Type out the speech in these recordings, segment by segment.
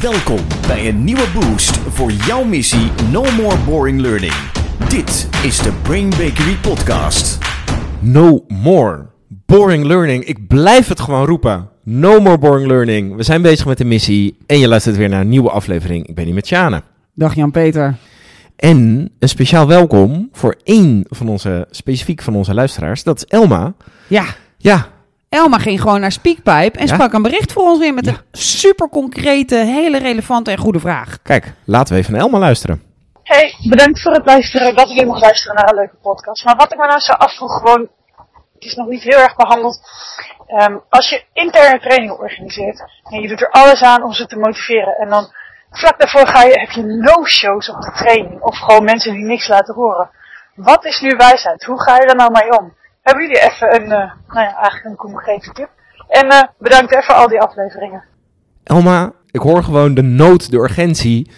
Welkom bij een nieuwe boost voor jouw missie No More Boring Learning. Dit is de Brain Bakery Podcast. No more boring learning. Ik blijf het gewoon roepen. No more boring learning. We zijn bezig met de missie en je luistert weer naar een nieuwe aflevering. Ik ben hier met Sjane. Dag Jan-Peter. En een speciaal welkom voor één van onze, specifiek van onze luisteraars. Dat is Elma. Ja, Ja, Elma ging gewoon naar Speakpipe en Ja? sprak een bericht voor ons in met Ja. een super concrete, hele relevante en goede vraag. kijk, laten we even naar Elma luisteren. Hey, bedankt voor het luisteren, dat ik weer mag luisteren naar een leuke podcast. Maar wat ik me nou zo afvroeg, gewoon, het is nog niet heel erg behandeld. Ehm, als je interne trainingen organiseert en je doet er alles aan om ze te motiveren en dan vlak daarvoor ga je, heb je no-shows op de training of gewoon mensen die niks laten horen. Wat is nu wijsheid? Hoe ga je daar nou mee om? Hebben jullie even een, eh, nou ja, eigenlijk een concrete tip? En eh, bedankt even voor al die afleveringen. Elma, ik hoor gewoon de nood, de urgentie.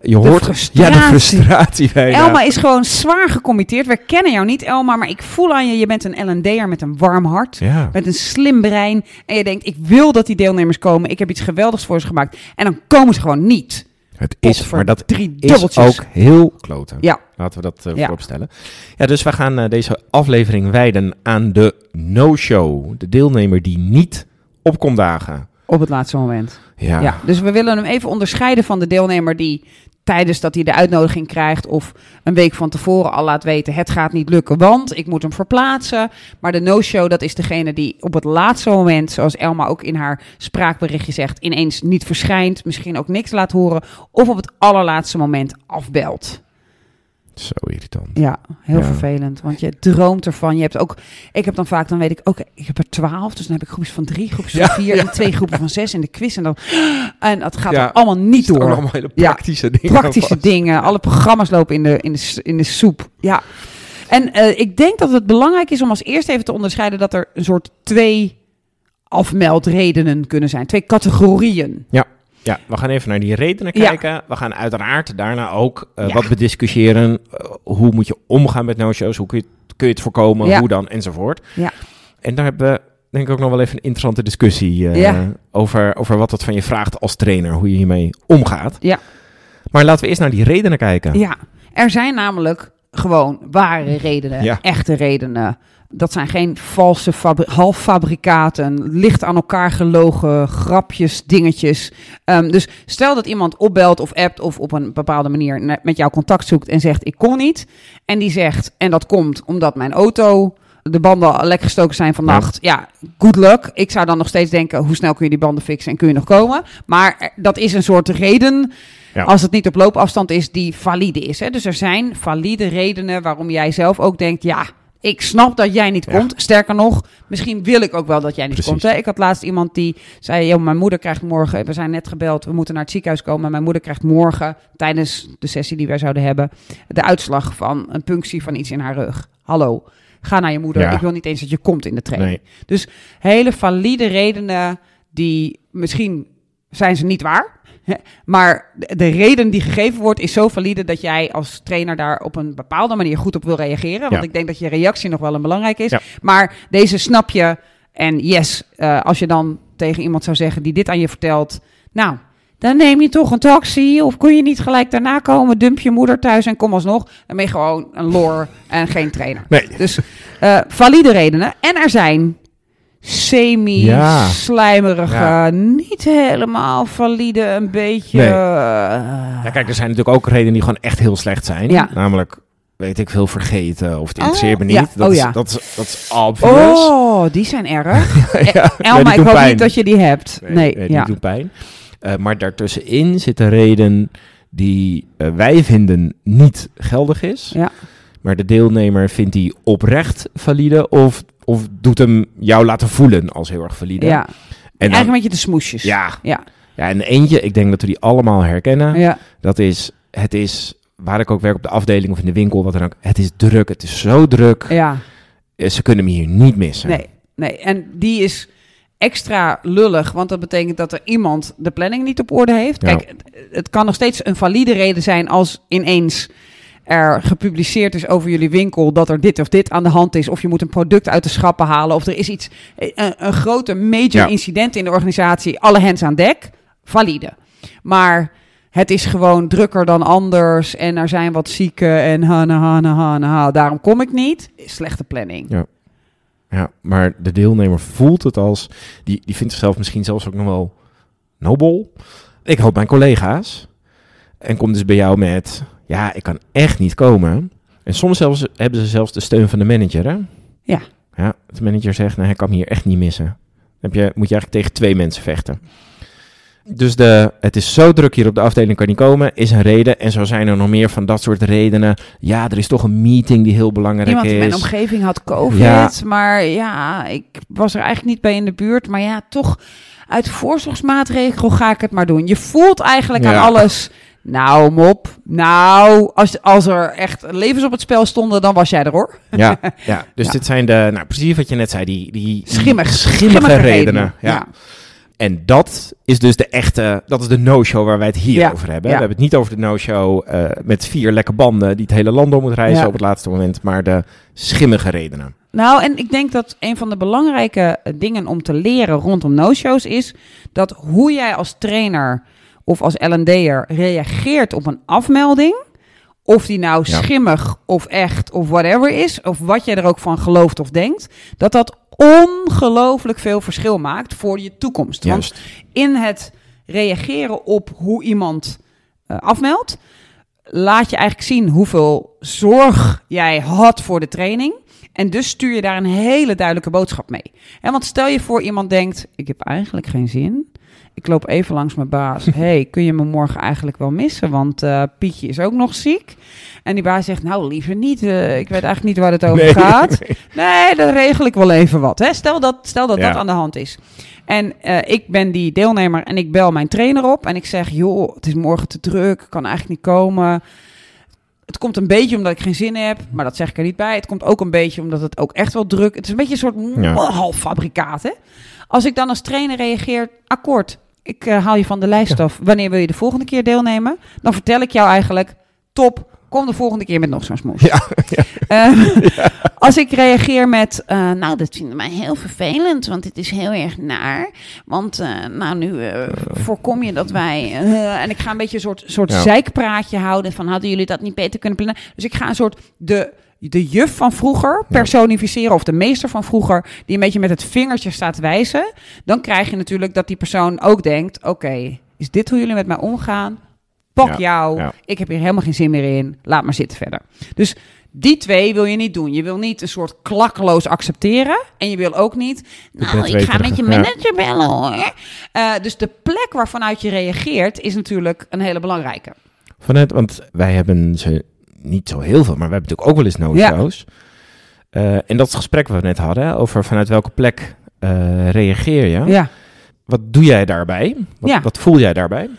Je hoort frustratie. Ja, de frustratie bijna. Elma is gewoon zwaar gecommitteerd. We kennen jou niet, Elma, maar ik voel aan je, je bent een L&D'er met een warm hart. Ja. Met een slim brein. En je denkt, ik wil dat die deelnemers komen. Ik heb iets geweldigs voor ze gemaakt. En dan komen ze gewoon niet. Het is, maar dat drie is ook heel kloten. Ja, Laten we dat eh Ja. vooropstellen. Ja, dus we gaan eh, deze aflevering wijden aan de no-show. De deelnemer die niet op komt dagen. op het laatste moment. Ja. Ja, dus we willen hem even onderscheiden van de deelnemer die tijdens dat hij de uitnodiging krijgt of een week van tevoren al laat weten het gaat niet lukken, want ik moet hem verplaatsen. Maar de no-show, dat is degene die op het laatste moment, zoals Elma ook in haar spraakberichtje zegt, ineens niet verschijnt, misschien ook niks laat horen of op het allerlaatste moment afbelt. Zo irritant. Ja, heel Ja. vervelend. Want je droomt ervan. Je hebt ook. Ik heb dan vaak, dan weet ik, oké, ik heb er twaalf. Dus dan heb ik groepjes van drie, groepjes Ja, van vier en twee groepen van zes in de quiz. En dan. En dat gaat dan allemaal niet door. allemaal hele praktische dingen. Praktische dingen. Alle programma's lopen in de, in de, in de soep. Ja. En eh, ik denk dat het belangrijk is om als eerste even te onderscheiden dat er een soort twee afmeldredenen kunnen zijn. Twee categorieën. Ja, we gaan even naar die redenen Ja. kijken. We gaan uiteraard daarna ook eh, Ja. wat bediscussiëren. Eh, hoe moet je omgaan met no-shows? Hoe kun je, het- kun je het voorkomen? Ja. Hoe dan? Enzovoort. Ja. En daar hebben we denk ik ook nog wel even een interessante discussie eh, Ja. over, over wat het van je vraagt als trainer. Hoe je hiermee omgaat. Ja. Maar laten we eerst naar die redenen kijken. Ja, er zijn namelijk gewoon ware redenen, Ja. echte redenen. Dat zijn geen valse fabri- halffabrikaten, licht aan elkaar gelogen grapjes, dingetjes. Ehm, dus stel dat iemand opbelt of appt of op een bepaalde manier met jou contact zoekt en zegt ik kom niet. En die zegt, en dat komt omdat mijn auto, de banden lek gestoken zijn vannacht. Ja, good luck. Ik zou dan nog steeds denken, hoe snel kun je die banden fixen en kun je nog komen? Maar er- dat is een soort reden Ja. als het niet op loopafstand is die valide is. Hè? Dus er zijn valide redenen waarom jij zelf ook denkt, ja, ik snap dat jij niet Ja. komt. Sterker nog, misschien wil ik ook wel dat jij niet Precies. komt. Hè? Ik had laatst iemand die zei, joh, mijn moeder krijgt morgen, we zijn net gebeld, we moeten naar het ziekenhuis komen. Mijn moeder krijgt morgen, tijdens de sessie die wij zouden hebben, de uitslag van een punctie van iets in haar rug. Hallo, ga naar je moeder. Ja. Ik wil niet eens dat je komt in de training. Nee. Dus hele valide redenen die misschien zijn ze niet waar. Maar de de reden die gegeven wordt is zo valide dat jij als trainer daar op een bepaalde manier goed op wil reageren. Want Ja. ik denk dat je reactie nog wel een belangrijk is. Ja. Maar deze snap je. En yes, eh, als je dan tegen iemand zou zeggen die dit aan je vertelt. Nou, dan neem je toch een taxi. Of kun je niet gelijk daarna komen, dump je moeder thuis en kom alsnog. Dan ben je gewoon een lore en geen trainer. Nee. Dus eh, valide redenen. En er zijn. Semi-slijmerige, Ja. niet helemaal valide, een beetje... Nee. eh, Ja, kijk, er zijn natuurlijk ook redenen die gewoon echt heel slecht zijn. Ja. Namelijk, weet ik veel, vergeten of het interesseert me Oh, niet. ja. Dat, Oh, is, ja. dat, is, dat is obvious. oh, die zijn erg. ja, ja, Elma, ik hoop pijn. niet dat je die hebt. Nee, die ja. doen pijn. Eh, maar daartussenin zit een reden die eh, wij vinden niet geldig is. Ja. Maar de deelnemer vindt die oprecht valide of, of doet hem jou laten voelen als heel erg valide. ja. en Eigenlijk een beetje de smoesjes. ja, Ja. ja, en eentje, ik denk dat we die allemaal herkennen. Ja. Dat is, het is, waar ik ook werk op de afdeling of in de winkel, wat dan ook. Het is druk, het is zo druk. ja. Eh, Ze kunnen me hier niet missen. Nee, nee. En die is extra lullig, want dat betekent dat er iemand de planning niet op orde heeft. Ja. Kijk, het, het kan nog steeds een valide reden zijn als ineens er gepubliceerd is over jullie winkel dat er dit of dit aan de hand is, of je moet een product uit de schappen halen, of er is iets, een, een grote major Ja. incident in de organisatie, alle hands aan dek, valide. Maar het is gewoon drukker dan anders. En er zijn wat zieken en ha, na, ha, na, ha, na, ha. Daarom kom ik niet. Slechte planning. Ja, maar de deelnemer voelt het als... Die, die vindt zichzelf misschien zelfs ook nog wel nobel. Ik hoop mijn collega's. En komt dus bij jou met... Ja, ik kan echt niet komen. En soms zelfs, hebben ze zelfs de steun van de manager, hè? Ja. Ja, de manager zegt, nou, hij kan me hier echt niet missen. Dan heb je, moet je eigenlijk tegen twee mensen vechten. Dus de, het is zo druk hier op de afdeling, kan niet komen, is een reden. En zo zijn er nog meer van dat soort redenen. Ja, er is toch een meeting die heel belangrijk Iemand in is. mijn omgeving had COVID. Ja. Maar ja, ik was er eigenlijk niet bij in de buurt. Maar ja, toch uit voorzorgsmaatregel ga ik het maar doen. Je voelt eigenlijk Ja. aan alles. Nou, mop. Nou, als, als er echt levens op het spel stonden, dan was jij er hoor. Ja, ja. dus Ja. dit zijn de, nou precies wat je net zei, die, die die Schimmig. schimmige, redenen. Ja. En dat is dus de echte, dat is de no-show waar wij het hier Ja, over hebben. We hebben het niet over de no-show eh, met vier lekke banden die het hele land door moet reizen op het laatste moment, maar de schimmige redenen. Nou, en ik denk dat een van de belangrijke dingen om te leren rondom no-shows is dat hoe jij als trainer of als L&D'er reageert op een afmelding, of die nou Ja. schimmig of echt of whatever is, of wat jij er ook van gelooft of denkt, dat dat ongelooflijk veel verschil maakt voor je toekomst. Want Juist. in het reageren op hoe iemand eh, afmeldt, laat je eigenlijk zien hoeveel zorg jij had voor de training. En dus stuur je daar een hele duidelijke boodschap mee. En want stel je voor iemand denkt, ik heb eigenlijk geen zin. Ik loop even langs mijn baas. hey, kun je me morgen eigenlijk wel missen? Want eh, Pietje is ook nog ziek. En die baas zegt, nou liever niet. eh, ik weet eigenlijk niet waar het over Nee. gaat. Nee, dan regel ik wel even wat. Hè? Stel dat, stel dat Ja. dat aan de hand is. En eh, ik ben die deelnemer en ik bel mijn trainer op. En ik zeg, joh, het is morgen te druk. Kan eigenlijk niet komen. Het komt een beetje omdat ik geen zin heb. Maar dat zeg ik er niet bij. Het komt ook een beetje omdat het ook echt wel druk... Het is een beetje een soort Ja. half fabrikaat, hè? Als ik dan als trainer reageer, akkoord. Ik eh, haal je van de lijst af. Wanneer wil je de volgende keer deelnemen? Dan vertel ik jou eigenlijk, top, kom de volgende keer met nog zo'n smoes. Ja, Eh, Als ik reageer met, eh, nou, dat vinden wij heel vervelend, want dit is heel erg naar. Want, eh, nou, nu voorkom je dat wij... en ik ga een beetje een soort, soort zeikpraatje houden van, hadden jullie dat niet beter kunnen plannen? Dus ik ga een soort de, de juf van vroeger personificeren, of de meester van vroeger, die een beetje met het vingertje staat wijzen. Dan krijg je natuurlijk dat die persoon ook denkt, oké, is dit hoe jullie met mij omgaan? Pak Ja, jou, ja. ik heb hier helemaal geen zin meer in, laat maar zitten verder. Dus die twee wil je niet doen. Je wil niet een soort klakkeloos accepteren. En je wil ook niet. Nou, ik ga met je Ja. manager bellen hoor. Eh, dus de plek waarvanuit je reageert is natuurlijk een hele belangrijke. Vanuit, want wij hebben ze niet zo heel veel, maar we hebben natuurlijk ook wel eens no-shows. Eh, en dat is het gesprek wat we net hadden, hè, over vanuit welke plek eh, reageer je. Ja. Wat doe jij daarbij? Wat, Ja. wat voel jij daarbij?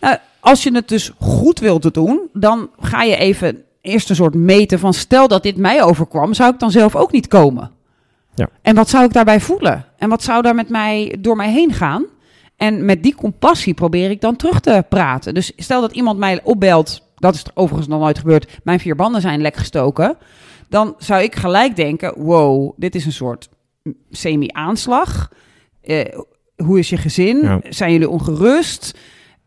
Nou, als je het dus goed wilt doen, dan ga je even eerst een soort meten van stel dat dit mij overkwam, zou ik dan zelf ook niet komen? Ja. En wat zou ik daarbij voelen? En wat zou daar met mij door mij heen gaan? En met die compassie probeer ik dan terug te praten. Dus stel dat iemand mij opbelt, dat is er overigens nog nooit gebeurd, mijn vier banden zijn lek gestoken. Dan zou ik gelijk denken, wow, dit is een soort semi-aanslag. Eh, hoe is je gezin? Ja. Zijn jullie ongerust?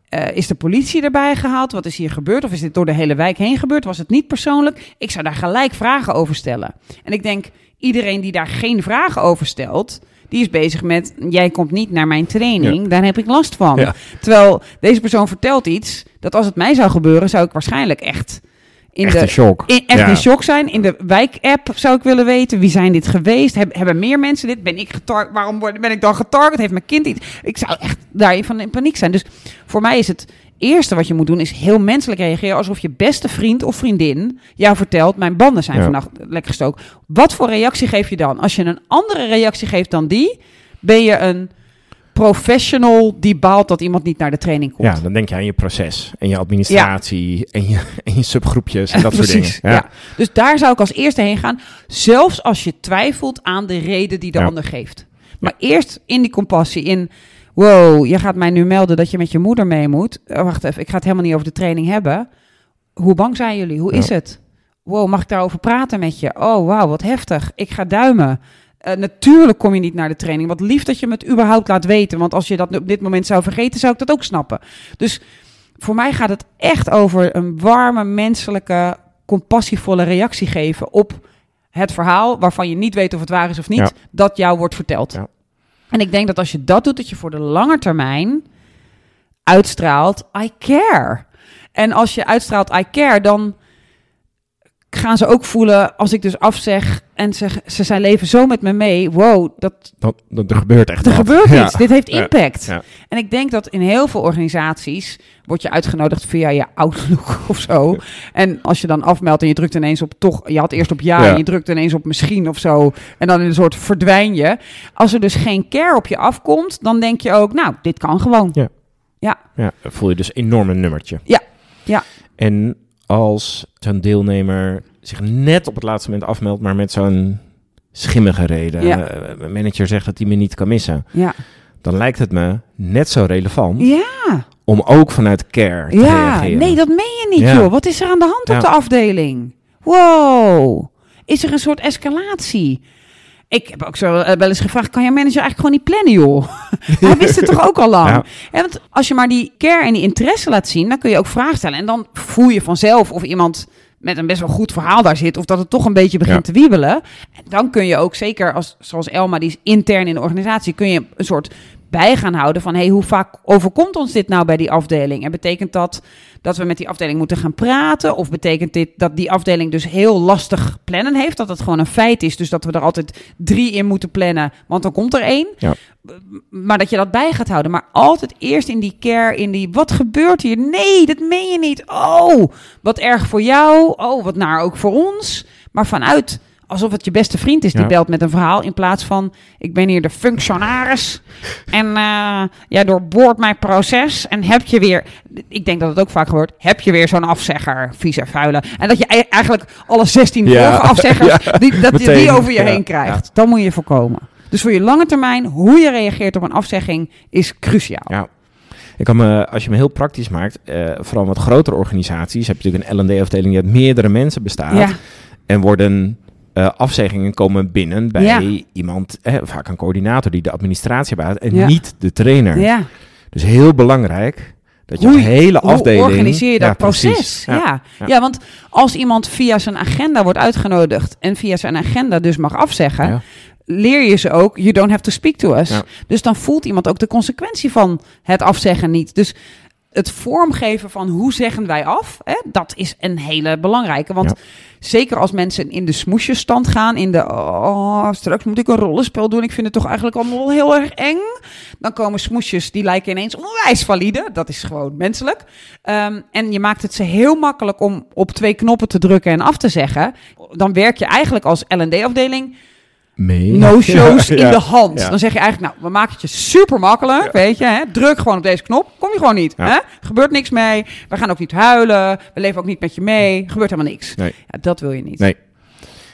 Eh, is de politie erbij gehaald? Wat is hier gebeurd? Of is dit door de hele wijk heen gebeurd? Was het niet persoonlijk? Ik zou daar gelijk vragen over stellen. En ik denk, iedereen die daar geen vragen over stelt, die is bezig met: jij komt niet naar mijn training, daar heb ik last van. Ja. Terwijl deze persoon vertelt iets dat als het mij zou gebeuren, zou ik waarschijnlijk echt in Echt de shock. in, echt Ja. in shock zijn. In de wijk-app zou ik willen weten, wie zijn dit geweest? Heb, hebben meer mensen dit? Ben ik getarget? Waarom word, ben ik dan getarget? Heeft mijn kind iets? Ik zou echt daarin van in paniek zijn. Dus voor mij is het eerste wat je moet doen, is heel menselijk reageren. Alsof je beste vriend of vriendin jou vertelt, mijn banden zijn Ja. vannacht lekker gestoken. Wat voor reactie geef je dan? Als je een andere reactie geeft dan die, ben je een professional die baalt dat iemand niet naar de training komt. Ja, dan denk je aan je proces en je administratie en, je, en je subgroepjes en dat soort dingen. Ja. Dus daar zou ik als eerste heen gaan. Zelfs als je twijfelt aan de reden die de ander geeft. Maar eerst in die compassie, in... Wow, je gaat mij nu melden dat je met je moeder mee moet. Oh, wacht even, ik ga het helemaal niet over de training hebben. Hoe bang zijn jullie? Hoe Ja. is het? Wow, mag ik daarover praten met je? Oh, wauw, wat heftig. Ik ga duimen. Eh, natuurlijk kom je niet naar de training. Wat lief dat je me het überhaupt laat weten. Want als je dat op dit moment zou vergeten, zou ik dat ook snappen. Dus voor mij gaat het echt over een warme, menselijke, compassievolle reactie geven op het verhaal waarvan je niet weet of het waar is of niet, Ja. dat jou wordt verteld. Ja. En ik denk dat als je dat doet, dat je voor de lange termijn uitstraalt, I care. En als je uitstraalt, I care, dan gaan ze ook voelen als ik dus afzeg en ze, ze zijn leven zo met me mee. Wow, dat, Dat, dat, er gebeurt echt er wat. gebeurt Ja. iets. Dit heeft impact. Ja. En ik denk dat in heel veel organisaties word je uitgenodigd via je Outlook of zo. En als je dan afmeldt en je drukt ineens op toch, je had eerst op ja, en je drukt ineens op misschien of zo. En dan in een soort verdwijn je. Als er dus geen care op je afkomt, dan denk je ook, nou, dit kan gewoon. Ja. Ja. Ja, voel je dus enorm een nummertje. Ja, ja. En als zo'n deelnemer zich net op het laatste moment afmeldt, maar met zo'n schimmige reden, Ja. eh, manager zegt dat hij me niet kan missen, Ja. dan lijkt het me net zo relevant Ja. om ook vanuit care te Ja. reageren. Nee, dat meen je niet, Ja. joh. Wat is er aan de hand op de afdeling? Wow. Is er een soort escalatie? Ik heb ook zo eh, wel eens gevraagd, kan je manager eigenlijk gewoon niet plannen, joh? Hij wist het toch ook al lang? Ja. En want als je maar die care en die interesse laat zien, dan kun je ook vragen stellen. En dan voel je vanzelf of iemand met een best wel goed verhaal daar zit, of dat het toch een beetje begint Ja. te wiebelen. En dan kun je ook zeker, als, zoals Elma, die is intern in de organisatie, kun je een soort bij gaan houden van, hey, hoe vaak overkomt ons dit nou bij die afdeling? En betekent dat dat we met die afdeling moeten gaan praten? Of betekent dit dat die afdeling dus heel lastig plannen heeft? Dat het gewoon een feit is, dus dat we er altijd drie in moeten plannen, want dan komt er één. Ja. Maar dat je dat bij gaat houden. Maar altijd eerst in die care, in die wat gebeurt hier? Nee, dat meen je niet. Oh, wat erg voor jou. Oh, wat naar ook voor ons. Maar vanuit alsof het je beste vriend is die Ja. belt met een verhaal. In plaats van ik ben hier de functionaris. En eh jij doorboort mijn proces. En heb je weer. Ik denk dat het ook vaak gebeurt. Heb je weer zo'n afzegger, vieze vuile. En dat je ei- eigenlijk alle 16 Ja. vorige afzeggers. die, dat je die over je heen krijgt. Dat moet je voorkomen. Dus voor je lange termijn, hoe je reageert op een afzegging is cruciaal. Ja. Ik kan me, als je me heel praktisch maakt, eh, vooral wat grotere organisaties, heb je natuurlijk een L&D-afdeling die uit meerdere mensen bestaat. En worden eh, afzeggingen komen binnen bij Ja. iemand, eh, vaak een coördinator die de administratie behoudt en Ja. niet de trainer. ja. Dus heel belangrijk dat je Hoe- hele Hoe afdeling... organiseer je dat Ja, proces? precies. Ja. Ja. Ja. want als iemand via zijn agenda wordt uitgenodigd en via zijn agenda dus mag afzeggen, Ja. leer je ze ook, you don't have to speak to us. Ja. Dus dan voelt iemand ook de consequentie van het afzeggen niet. Dus het vormgeven van hoe zeggen wij af, hè, dat is een hele belangrijke. Want Ja. zeker als mensen in de smoesjesstand gaan, in de oh, straks moet ik een rollenspel doen, ik vind het toch eigenlijk allemaal heel erg eng. Dan komen smoesjes die lijken ineens onwijs valide. Dat is gewoon menselijk. Ehm, en je maakt het ze heel makkelijk om op twee knoppen te drukken en af te zeggen. Dan werk je eigenlijk als L&D-afdeling Mee. no-shows in de hand. Dan zeg je eigenlijk, nou, we maken het je super makkelijk, weet je. Hè? Druk gewoon op deze knop, kom je gewoon niet. Hè? Gebeurt niks mee, we gaan ook niet huilen, we leven ook niet met je mee, gebeurt helemaal niks. Nee. Ja, dat wil je niet. Nee.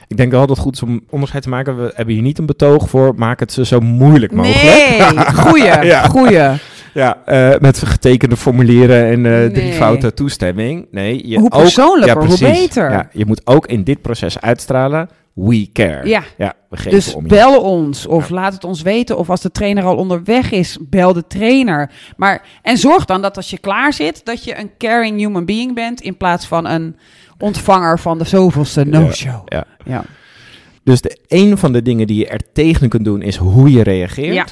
Ik denk wel dat het goed is om onderscheid te maken. We hebben hier niet een betoog voor. Maak het ze zo moeilijk mogelijk. Nee, goeie, Ja. goeie. Ja, eh, met getekende formulieren en eh, drie fouten toestemming. Nee, je Hoe ook- persoonlijker, hoe precies. beter. Ja, je moet ook in dit proces uitstralen. We care. Ja. ja we geven Dus om je. bel ons of laat het ons weten. Of als de trainer al onderweg is, bel de trainer. Maar, en zorg dan dat als je klaar zit, dat je een caring human being bent... in plaats van een ontvanger van de zoveelste no-show. Ja. Ja. Dus de, een van de dingen die je er tegen kunt doen is hoe je reageert. Ja.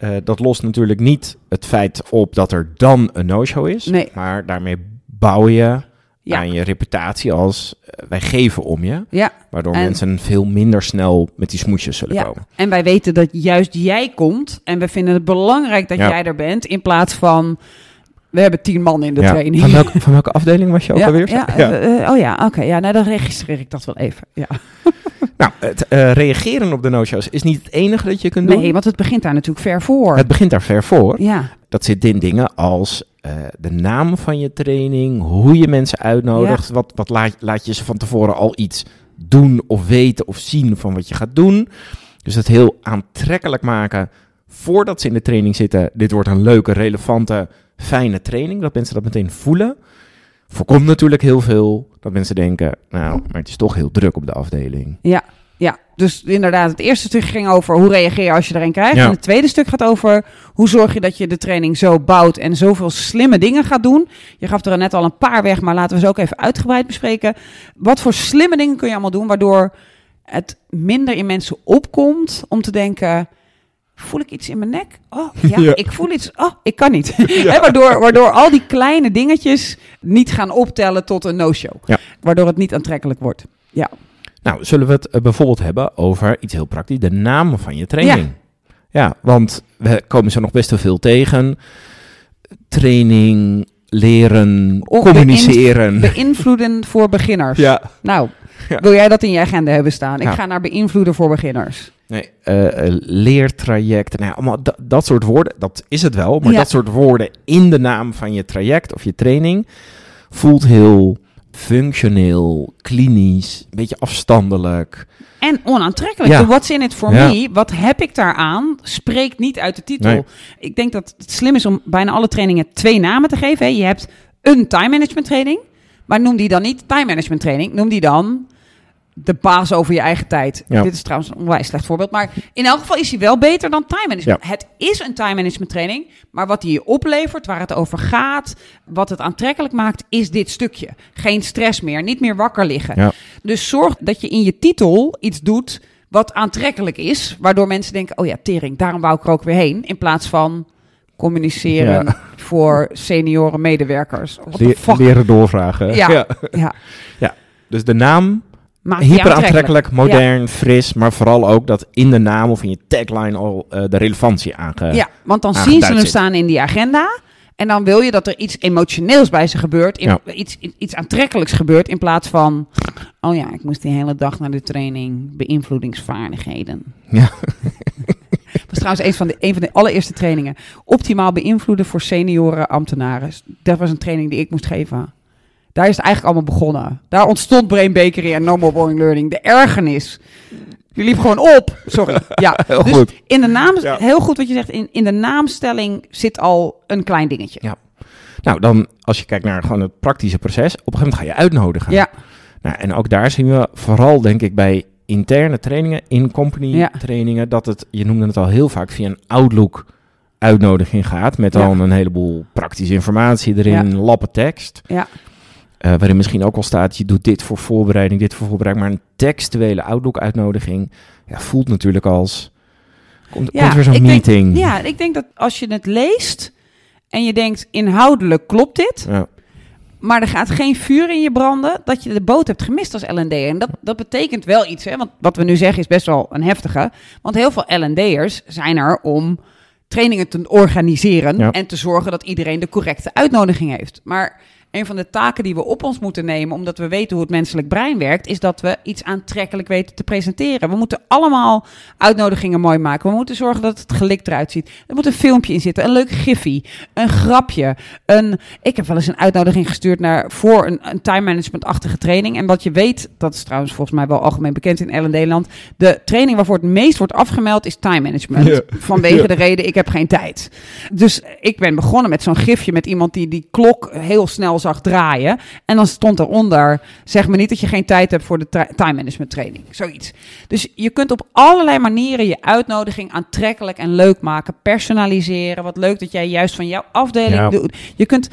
Eh, dat lost natuurlijk niet het feit op dat er dan een no-show is. Nee. Maar daarmee bouw je Ja. aan je reputatie als eh, wij geven om je. ja. Waardoor En- mensen veel minder snel met die smoesjes zullen Ja, komen. en wij weten dat juist jij komt. En we vinden het belangrijk dat jij er bent. In plaats van, we hebben tien man in de Ja. training. Van, welke, van welke afdeling was je ook ja, alweer? ja, eh, eh, oh ja, oké. ja, nou dan registreer ik dat wel even. Ja. Nou, het eh, reageren op de no-shows is niet het enige dat je kunt doen. Nee, want het begint daar natuurlijk ver voor. Het begint daar ver voor. Ja, Dat zit in dingen als de naam van je training, hoe je mensen uitnodigt. Wat, wat laat, laat je ze van tevoren al iets doen of weten of zien van wat je gaat doen. Dus het heel aantrekkelijk maken voordat ze in de training zitten. Dit wordt een leuke, relevante, fijne training. Dat mensen dat meteen voelen. Voorkomt natuurlijk heel veel dat mensen denken, nou, maar het is toch heel druk op de afdeling. ja, Ja, dus inderdaad, het eerste stuk ging over hoe reageer je als je er een krijgt. Ja. En het tweede stuk gaat over hoe zorg je dat je de training zo bouwt en zoveel slimme dingen gaat doen. Je gaf er net al een paar weg, maar laten we ze ook even uitgebreid bespreken. Wat voor slimme dingen kun je allemaal doen waardoor het minder in mensen opkomt om te denken... Voel ik iets in mijn nek? Oh, ja, Ja. ik voel iets. Oh, ik kan niet. Waardoor, waardoor al die kleine dingetjes niet gaan optellen tot een no-show. Ja. Waardoor het niet aantrekkelijk wordt. Ja. Nou, zullen we het eh, bijvoorbeeld hebben over iets heel praktisch, de naam van je training. Ja. want we komen zo nog best wel veel tegen. Training, leren, communiceren. Beïnvloeden voor beginners. ja. Nou, Ja. wil jij dat in je agenda hebben staan? Ik Ja. ga naar beïnvloeden voor beginners. Nee, eh, eh, leertrajecten, nou ja, allemaal da- dat soort woorden, dat is het wel. Maar dat soort woorden in de naam van je traject of je training voelt heel functioneel, klinisch, een beetje afstandelijk. En onaantrekkelijk. Ja. De What's in it for Ja. me? Wat heb ik daaraan? Spreekt niet uit de titel. Nee. Ik denk dat het slim is om bijna alle trainingen twee namen te geven. Je hebt een time management training. Maar noem die dan niet time management training. Noem die dan de baas over je eigen tijd. Ja. Dit is trouwens een onwijs slecht voorbeeld. Maar in elk geval is hij wel beter dan time management. Ja. Het is een time management training. Maar wat hij je oplevert, waar het over gaat, wat het aantrekkelijk maakt, is dit stukje. Geen stress meer, niet meer wakker liggen. Ja. Dus zorg dat je in je titel iets doet wat aantrekkelijk is. Waardoor mensen denken, oh ja, tering, daarom wou ik er ook weer heen. In plaats van communiceren Ja. voor senioren medewerkers. Le- leren doorvragen. Ja. Ja, Dus de naam, die hyper aantrekkelijk. modern, fris, maar vooral ook dat in de naam of in je tagline al eh, de relevantie aange... Ja, want dan zien ze hem staan in die agenda. En dan wil je dat er iets emotioneels bij ze gebeurt. In, Ja. iets, iets aantrekkelijks gebeurt. In plaats van, oh ja, ik moest die hele dag naar de training. Beïnvloedingsvaardigheden. Ja. Dat was trouwens een van, de, een van de allereerste trainingen. Optimaal beïnvloeden voor senioren ambtenaren. Dat was een training die ik moest geven. Daar is het eigenlijk allemaal begonnen. Daar ontstond Brain Bakery en No More Boring Learning. De ergernis. Je liep gewoon op. Sorry. Ja, Heel dus goed. in de naam, Ja. heel goed wat je zegt. In, in de naamstelling zit al een klein dingetje. Ja. Nou, dan als je kijkt naar gewoon het praktische proces, op een gegeven moment ga je uitnodigen. Ja, Nou, en ook daar zien we vooral, denk ik, bij interne trainingen, in-company Ja. trainingen, dat het, je noemde het al heel vaak, via een Outlook uitnodiging gaat. Met Ja. dan een heleboel praktische informatie erin, lappen tekst. Ja. Eh, waarin misschien ook al staat, je doet dit voor voorbereiding, dit voor voorbereiding. Maar een textuele Outlook-uitnodiging ja, voelt natuurlijk als... Komt, Ja, komt weer zo'n denk- meeting. ja, ik denk dat als je het leest en je denkt inhoudelijk klopt dit, Ja. Maar er gaat geen vuur in je branden, dat je de boot hebt gemist als L&D. En dat, dat betekent wel iets, hè? want wat we nu zeggen is best wel een heftige. Want heel veel L&D'ers zijn er om trainingen te organiseren Ja. en te zorgen dat iedereen de correcte uitnodiging heeft. Maar een van de taken die we op ons moeten nemen, omdat we weten hoe het menselijk brein werkt, is dat we iets aantrekkelijk weten te presenteren. We moeten allemaal uitnodigingen mooi maken. We moeten zorgen dat het gelikt eruit ziet. Er moet een filmpje in zitten, een leuk giffie, een grapje. Een, ik heb wel eens een uitnodiging gestuurd naar, voor een, een time management-achtige training. En wat je weet, dat is trouwens volgens mij wel algemeen bekend in L&D-land, de training waarvoor het meest wordt afgemeld is time management. Vanwege de reden, ik heb geen tijd. Dus ik ben begonnen met zo'n gifje met iemand die die klok heel snel zag draaien. En dan stond eronder, zeg me niet dat je geen tijd hebt voor de time management training. Zoiets. Dus je kunt op allerlei manieren je uitnodiging aantrekkelijk en leuk maken. Personaliseren. Wat leuk dat jij juist van jouw afdeling Ja. doet. Je kunt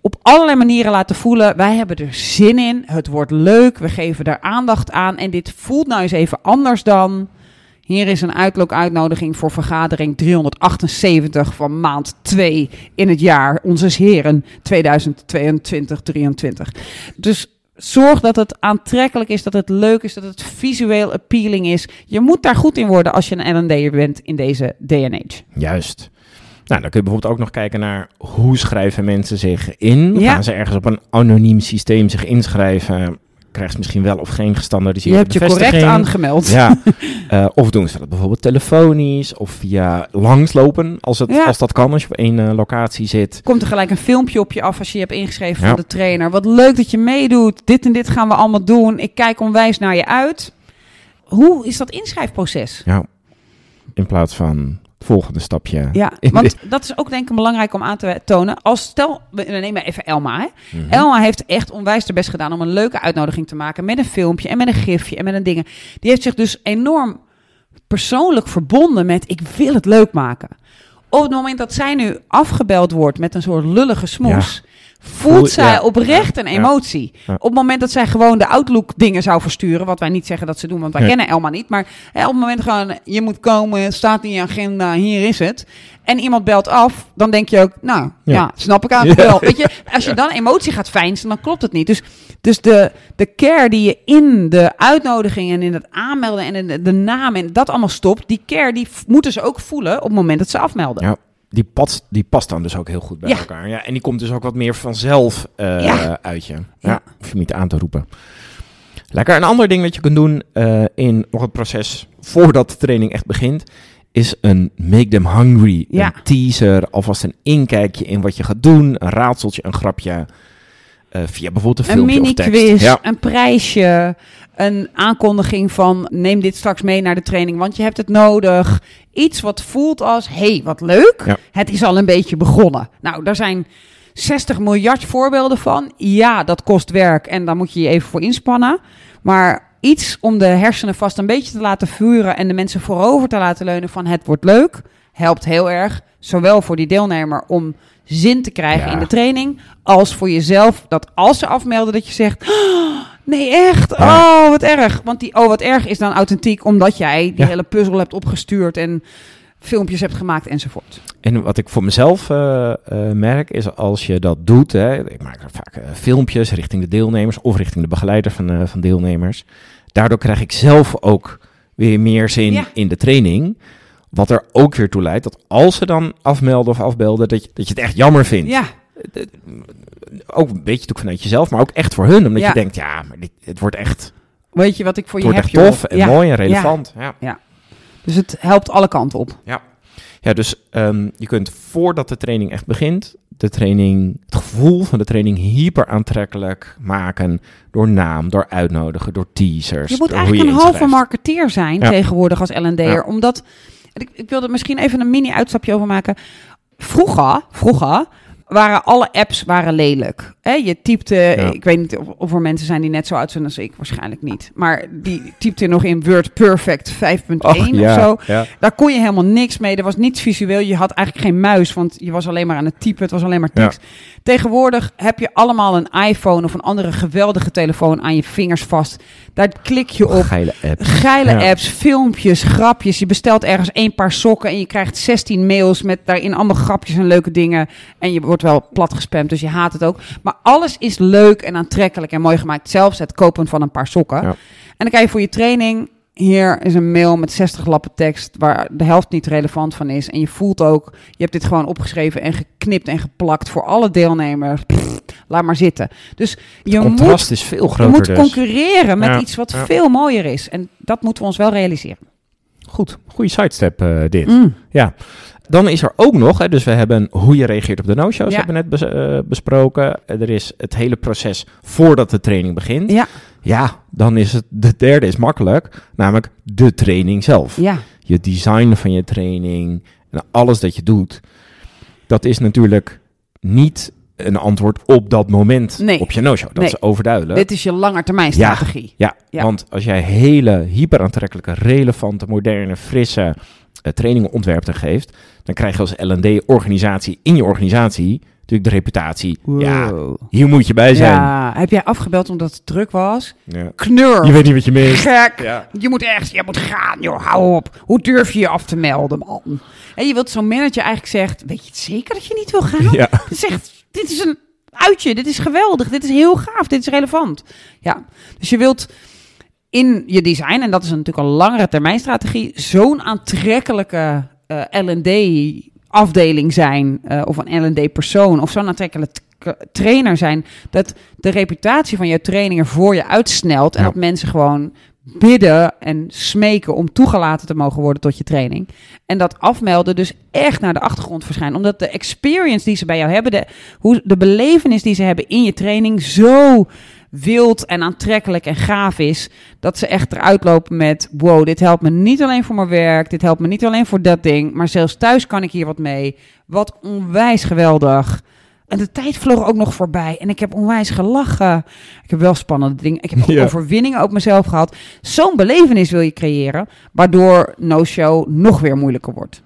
op allerlei manieren laten voelen, wij hebben er zin in. Het wordt leuk, we geven daar aandacht aan. En dit voelt nou eens even anders dan... Hier is een uitlook-uitnodiging voor vergadering 378 van maand 2 in het jaar Onze Heren 2022-23. Dus zorg dat het aantrekkelijk is, dat het leuk is, dat het visueel appealing is. Je moet daar goed in worden als je een L&D'er bent in deze age. Juist. Nou, dan kun je bijvoorbeeld ook nog kijken naar hoe schrijven mensen zich in. Ja. Gaan ze ergens op een anoniem systeem zich inschrijven? Krijgen ze misschien wel of geen Je gestandaardiseerde hebt je correct aangemeld. Ja, Eh, of doen ze dat bijvoorbeeld telefonisch of via langslopen, als, het, Ja. als dat kan, als je op één eh, locatie zit. Komt er gelijk een filmpje op je af als je je hebt ingeschreven Ja. van de trainer. Wat leuk dat je meedoet. Dit en dit gaan we allemaal doen. Ik kijk onwijs naar je uit. Hoe is dat inschrijfproces? Ja, in plaats van volgende stapje. Ja, want dit- dat is ook denk ik belangrijk om aan te tonen. Als stel, we nemen even Elma. Hè. Mhm. Elma heeft echt onwijs haar best gedaan om een leuke uitnodiging te maken. Met een filmpje en met een gifje en met een dingen. Die heeft zich dus enorm persoonlijk verbonden met ik wil het leuk maken. Op het moment dat zij nu afgebeld wordt met een soort lullige smoes... Voelt Voel- zij ja. oprecht een emotie. Ja. Op het moment dat zij gewoon de Outlook dingen zou versturen, wat wij niet zeggen dat ze doen, want wij kennen Elma niet. Maar hè, op het moment gewoon, je moet komen, staat in je agenda, hier is het. En iemand belt af, dan denk je ook, nou ja, snap ik aan wel. Weet je, als je dan emotie gaat fijnsen, dan klopt het niet. Dus, dus de, de care die je in de uitnodiging en in het aanmelden en in de, de naam en dat allemaal stopt, die care die moeten ze ook voelen op het moment dat ze afmelden. Ja, die, past, die past dan dus ook heel goed bij Ja. elkaar. Ja, en die komt dus ook wat meer vanzelf eh, Ja. uit je. Ja, Ja. hoef je niet aan te roepen. Lekker. Een ander ding dat je kunt doen eh, in nog het proces voordat de training echt begint, is een make them hungry. Een teaser, alvast een inkijkje in wat je gaat doen, een raadseltje, een grapje. Eh, via bijvoorbeeld een Een mini-quiz, Ja. een prijsje, een aankondiging van neem dit straks mee naar de training, want je hebt het nodig. Iets wat voelt als, hey, wat leuk, Ja. het is al een beetje begonnen. Nou, daar zijn 60 miljard voorbeelden van. Ja, dat kost werk en daar moet je je even voor inspannen. Maar iets om de hersenen vast een beetje te laten vuren en de mensen voorover te laten leunen van het wordt leuk, helpt heel erg. Zowel voor die deelnemer om zin te krijgen Ja. in de training, als voor jezelf dat als ze afmelden dat je zegt, "Oh, nee echt, oh wat erg. Want die oh wat erg is dan authentiek omdat jij die Ja. hele puzzel hebt opgestuurd en filmpjes hebt gemaakt enzovoort. En wat ik voor mezelf eh, eh, merk is als je dat doet, hè, ik maak vaak eh, filmpjes richting de deelnemers of richting de begeleider van, van deelnemers. Daardoor krijg ik zelf ook weer meer zin Ja. in de training. Wat er ook weer toe leidt dat als ze dan afmelden of afbelden, dat je, dat je het echt jammer vindt. Ja, Ook een beetje natuurlijk vanuit jezelf, maar ook echt voor hun. Omdat Ja. je denkt, ja, maar dit, het wordt echt, weet je wat ik voor het je wordt heb, echt joh? tof en Ja. mooi en relevant. Ja. Dus het helpt alle kanten op. Ja, dus ehm, je kunt voordat de training echt begint, de training, het gevoel van de training hyper aantrekkelijk maken door naam, door uitnodigen, door teasers. Je moet eigenlijk een halve marketeer zijn Ja. tegenwoordig als L&D'er. Ja. Omdat, ik, wilde misschien even een mini-uitstapje over maken. Vroeger, vroeger waren alle apps waren lelijk. Hè, je typte, Ja. ik weet niet of, of er mensen zijn die net zo oud zijn als ik, waarschijnlijk niet. Maar die typte nog in Word Perfect 5.1 Och, ja, of zo. Ja. Daar kon je helemaal niks mee. Er was niets visueel. Je had eigenlijk geen muis, want je was alleen maar aan het typen. Het was alleen maar tekst. Tegenwoordig heb je allemaal een iPhone of een andere geweldige telefoon aan je vingers vast. Daar klik je op. Geile app. Geile apps, filmpjes, grapjes. Je bestelt ergens één paar sokken en je krijgt 16 mails met daarin allemaal grapjes en leuke dingen. En je wordt wel plat gespamd, dus je haat het ook. Maar alles is leuk en aantrekkelijk en mooi gemaakt. Zelfs het kopen van een paar sokken. Ja. En dan krijg je voor je training... Hier is een mail met 60 lappen tekst waar de helft niet relevant van is. En je voelt ook, je hebt dit gewoon opgeschreven en geknipt en geplakt voor alle deelnemers. Pff, laat maar zitten. Dus je Het moet contrast is veel je groter moet dus. concurreren met Ja, iets wat ja. veel mooier is. En dat moeten we ons wel realiseren. Goed, goede sidestep eh, dit. Mm. Ja. Dan is er ook nog, hè, dus we hebben hoe je reageert op de no-shows, Ja. hebben we net bes- eh, besproken. Er is het hele proces voordat de training begint. Ja, Ja, dan is het, de derde is makkelijk, namelijk de training zelf. ja, Je design van je training en alles dat je doet, dat is natuurlijk niet een antwoord op dat moment Nee. op je no-show. Dat Nee. is overduidelijk. dit is je langetermijnstrategie. Ja, Ja. want als jij hele hyper aantrekkelijke, relevante, moderne, frisse eh, trainingen ontwerpt geeft, dan krijg je als L&D-organisatie in je organisatie natuurlijk de reputatie. Ja, hier moet je bij zijn. Ja, heb jij afgebeld omdat het druk was? Ja. Knur. Je weet niet wat je mist. Gek. Ja. Je moet echt, je moet gaan, joh, hou op. Hoe durf je je af te melden, man? En je wilt zo'n manager eigenlijk zegt, weet je het zeker dat je niet wil gaan? Ja. Zegt, dit is een uitje, dit is geweldig, dit is heel gaaf, dit is relevant. Ja, dus je wilt in je design, en dat is natuurlijk een langere termijn strategie, zo'n aantrekkelijke eh L&D-afdeling zijn, eh, of een L&D-persoon, of zo'n aantrekkelijke trainer zijn, dat de reputatie van jouw trainingen voor je uitsnelt en Ja. dat mensen gewoon bidden en smeken om toegelaten te mogen worden tot je training. En dat afmelden dus echt naar de achtergrond verschijnt. Omdat de experience die ze bij jou hebben, de, hoe, de belevenis die ze hebben in je training, zo wild en aantrekkelijk en gaaf is, dat ze echt eruit lopen met: wow, dit helpt me niet alleen voor mijn werk, dit helpt me niet alleen voor dat ding, maar zelfs thuis kan ik hier wat mee. Wat onwijs geweldig. En de tijd vloog ook nog voorbij. En ik heb onwijs gelachen. Ik heb wel spannende dingen. Ik heb ook Ja. overwinningen op mezelf gehad. Zo'n belevenis wil je creëren. Waardoor no-show nog weer moeilijker wordt.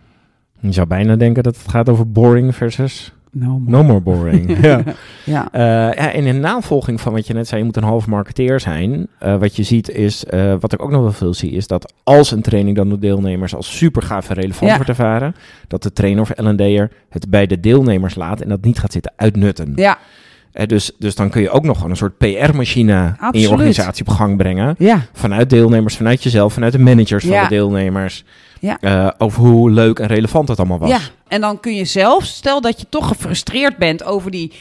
Je zou bijna denken dat het gaat over boring versus No, no more boring. ja. Ja. Eh, ja, en in navolging van wat je net zei, je moet een half marketeer zijn. Eh, wat je ziet is, eh, wat ik ook nog wel veel zie, is dat als een training dan door deelnemers als super gaaf en relevant Ja. wordt ervaren, dat de trainer of L&D'er het bij de deelnemers laat en dat niet gaat zitten uitnutten. Ja. Eh, dus, dus dan kun je ook nog gewoon een soort PR-machine in je organisatie op gang brengen. Ja. Vanuit deelnemers, vanuit jezelf, vanuit de managers van de deelnemers. Ja. Eh, over hoe leuk en relevant het allemaal was. Ja, en dan kun je zelfs, stel dat je toch gefrustreerd bent over die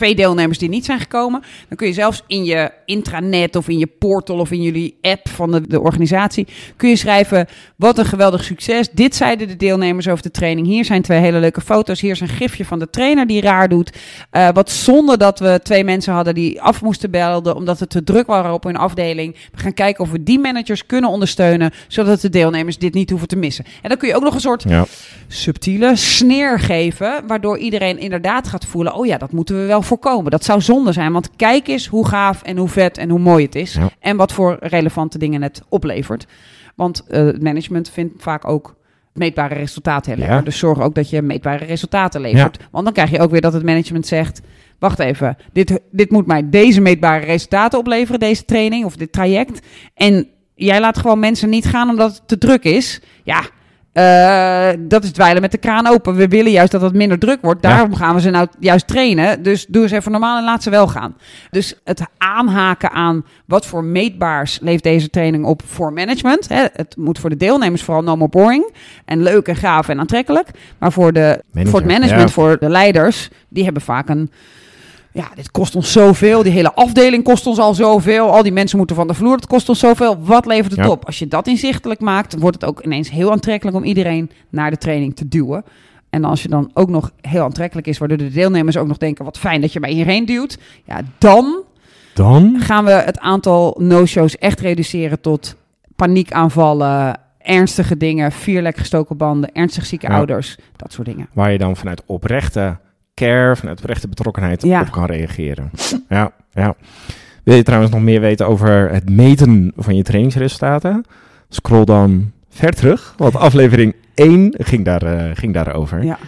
twee deelnemers die niet zijn gekomen, dan kun je zelfs in je intranet of in je portal of in jullie app van de, de organisatie, kun je schrijven, wat een geweldig succes. Dit zeiden de deelnemers over de training. Hier zijn twee hele leuke foto's. Hier is een gifje van de trainer die raar doet. Eh, wat zonde dat we twee mensen hadden die af moesten belden omdat het te druk was op hun afdeling. We gaan kijken of we die managers kunnen ondersteunen, zodat de deelnemers dit niet hoeven te missen. En dan kun je ook nog een soort Ja. subtiele sneer geven, waardoor iedereen inderdaad gaat voelen: oh ja, dat moeten we wel voorkomen. Dat zou zonde zijn, want kijk eens hoe gaaf en hoe vet en hoe mooi het is Ja. en wat voor relevante dingen het oplevert. Want eh, het management vindt vaak ook meetbare resultaten heel Ja. Dus zorg ook dat je meetbare resultaten levert. Want dan krijg je ook weer dat het management zegt: wacht even, dit, dit moet mij deze meetbare resultaten opleveren, deze training of dit traject. En jij laat gewoon mensen niet gaan omdat het te druk is. Ja. Eh, dat is dweilen met de kraan open. We willen juist dat het minder druk wordt. Ja. Daarom gaan we ze nou juist trainen. Dus doe eens even normaal en laat ze wel gaan. Dus het aanhaken aan wat voor meetbaars leeft deze training op voor management. Hè. Het moet voor de deelnemers vooral no more boring. En leuk en gaaf en aantrekkelijk. Maar voor, de, Manager, voor het management, ja. voor de leiders, die hebben vaak een... Ja, dit kost ons zoveel. Die hele afdeling kost ons al zoveel. Al die mensen moeten van de vloer. Het kost ons zoveel. Wat levert het Ja. op? Als je dat inzichtelijk maakt, wordt het ook ineens heel aantrekkelijk om iedereen naar de training te duwen. En als je dan ook nog heel aantrekkelijk is, waardoor de deelnemers ook nog denken: wat fijn dat je mij hierheen duwt. Ja, dan Dan? gaan we het aantal no-shows echt reduceren tot paniekaanvallen, ernstige dingen, vier lek gestoken banden, ernstig zieke Ja. ouders, dat soort dingen. Waar je dan vanuit oprechte care, vanuit oprechte betrokkenheid Ja. op kan reageren. Ja, ja. Wil je trouwens nog meer weten over het meten van je trainingsresultaten? Scroll dan ver terug, want aflevering 1 ging, daar, eh, ging daarover. Ja.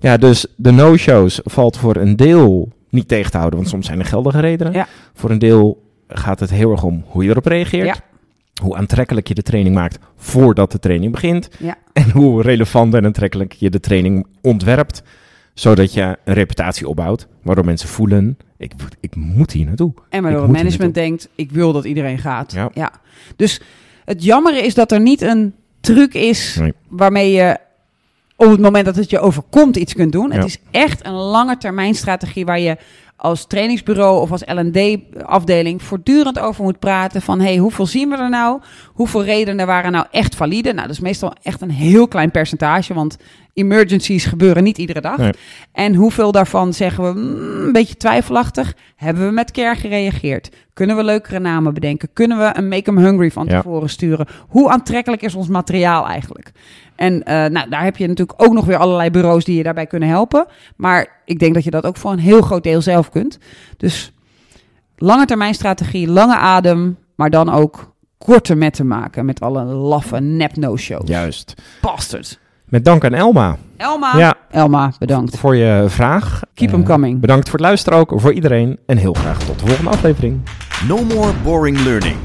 Ja, dus de no-shows valt voor een deel niet tegen te houden, want soms zijn er geldige redenen. Ja. Voor een deel gaat het heel erg om hoe je erop reageert. Ja. Hoe aantrekkelijk je de training maakt voordat de training begint. Ja. En hoe relevant en aantrekkelijk je de training ontwerpt. Zodat je een reputatie opbouwt. Waardoor mensen voelen, ik, ik moet hier naartoe. En waardoor het management denkt, ik wil dat iedereen gaat. Ja. Dus het jammer is dat er niet een truc is Nee. waarmee je op het moment dat het je overkomt iets kunt doen. Ja. Het is echt een lange termijn strategie waar je als trainingsbureau of als L&D-afdeling voortdurend over moet praten van hey, hoeveel zien we er nou? Hoeveel redenen waren nou echt valide? Nou, dat is meestal echt een heel klein percentage, want emergencies gebeuren niet iedere dag. Nee. En hoeveel daarvan zeggen we mm, een beetje twijfelachtig? Hebben we met care gereageerd? Kunnen we leukere namen bedenken? Kunnen we een Make 'em Hungry van Ja. tevoren sturen? Hoe aantrekkelijk is ons materiaal eigenlijk? En eh, nou, daar heb je natuurlijk ook nog weer allerlei bureaus die je daarbij kunnen helpen. Maar ik denk dat je dat ook voor een heel groot deel zelf kunt. Dus lange termijn strategie, lange adem, maar dan ook korte metten maken met alle laffe nep no-shows. Juist. Bastard. Met dank aan Elma. Elma, Ja, Elma, bedankt. voor je vraag. Keep 'em Eh, coming. Bedankt voor het luisteren ook voor iedereen. En heel graag tot de volgende aflevering. No more boring learning.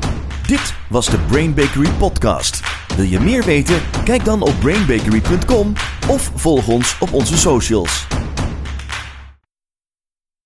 Dit was de Brain Bakery podcast. Wil je meer weten? Kijk dan op brainbakery.com of volg ons op onze socials.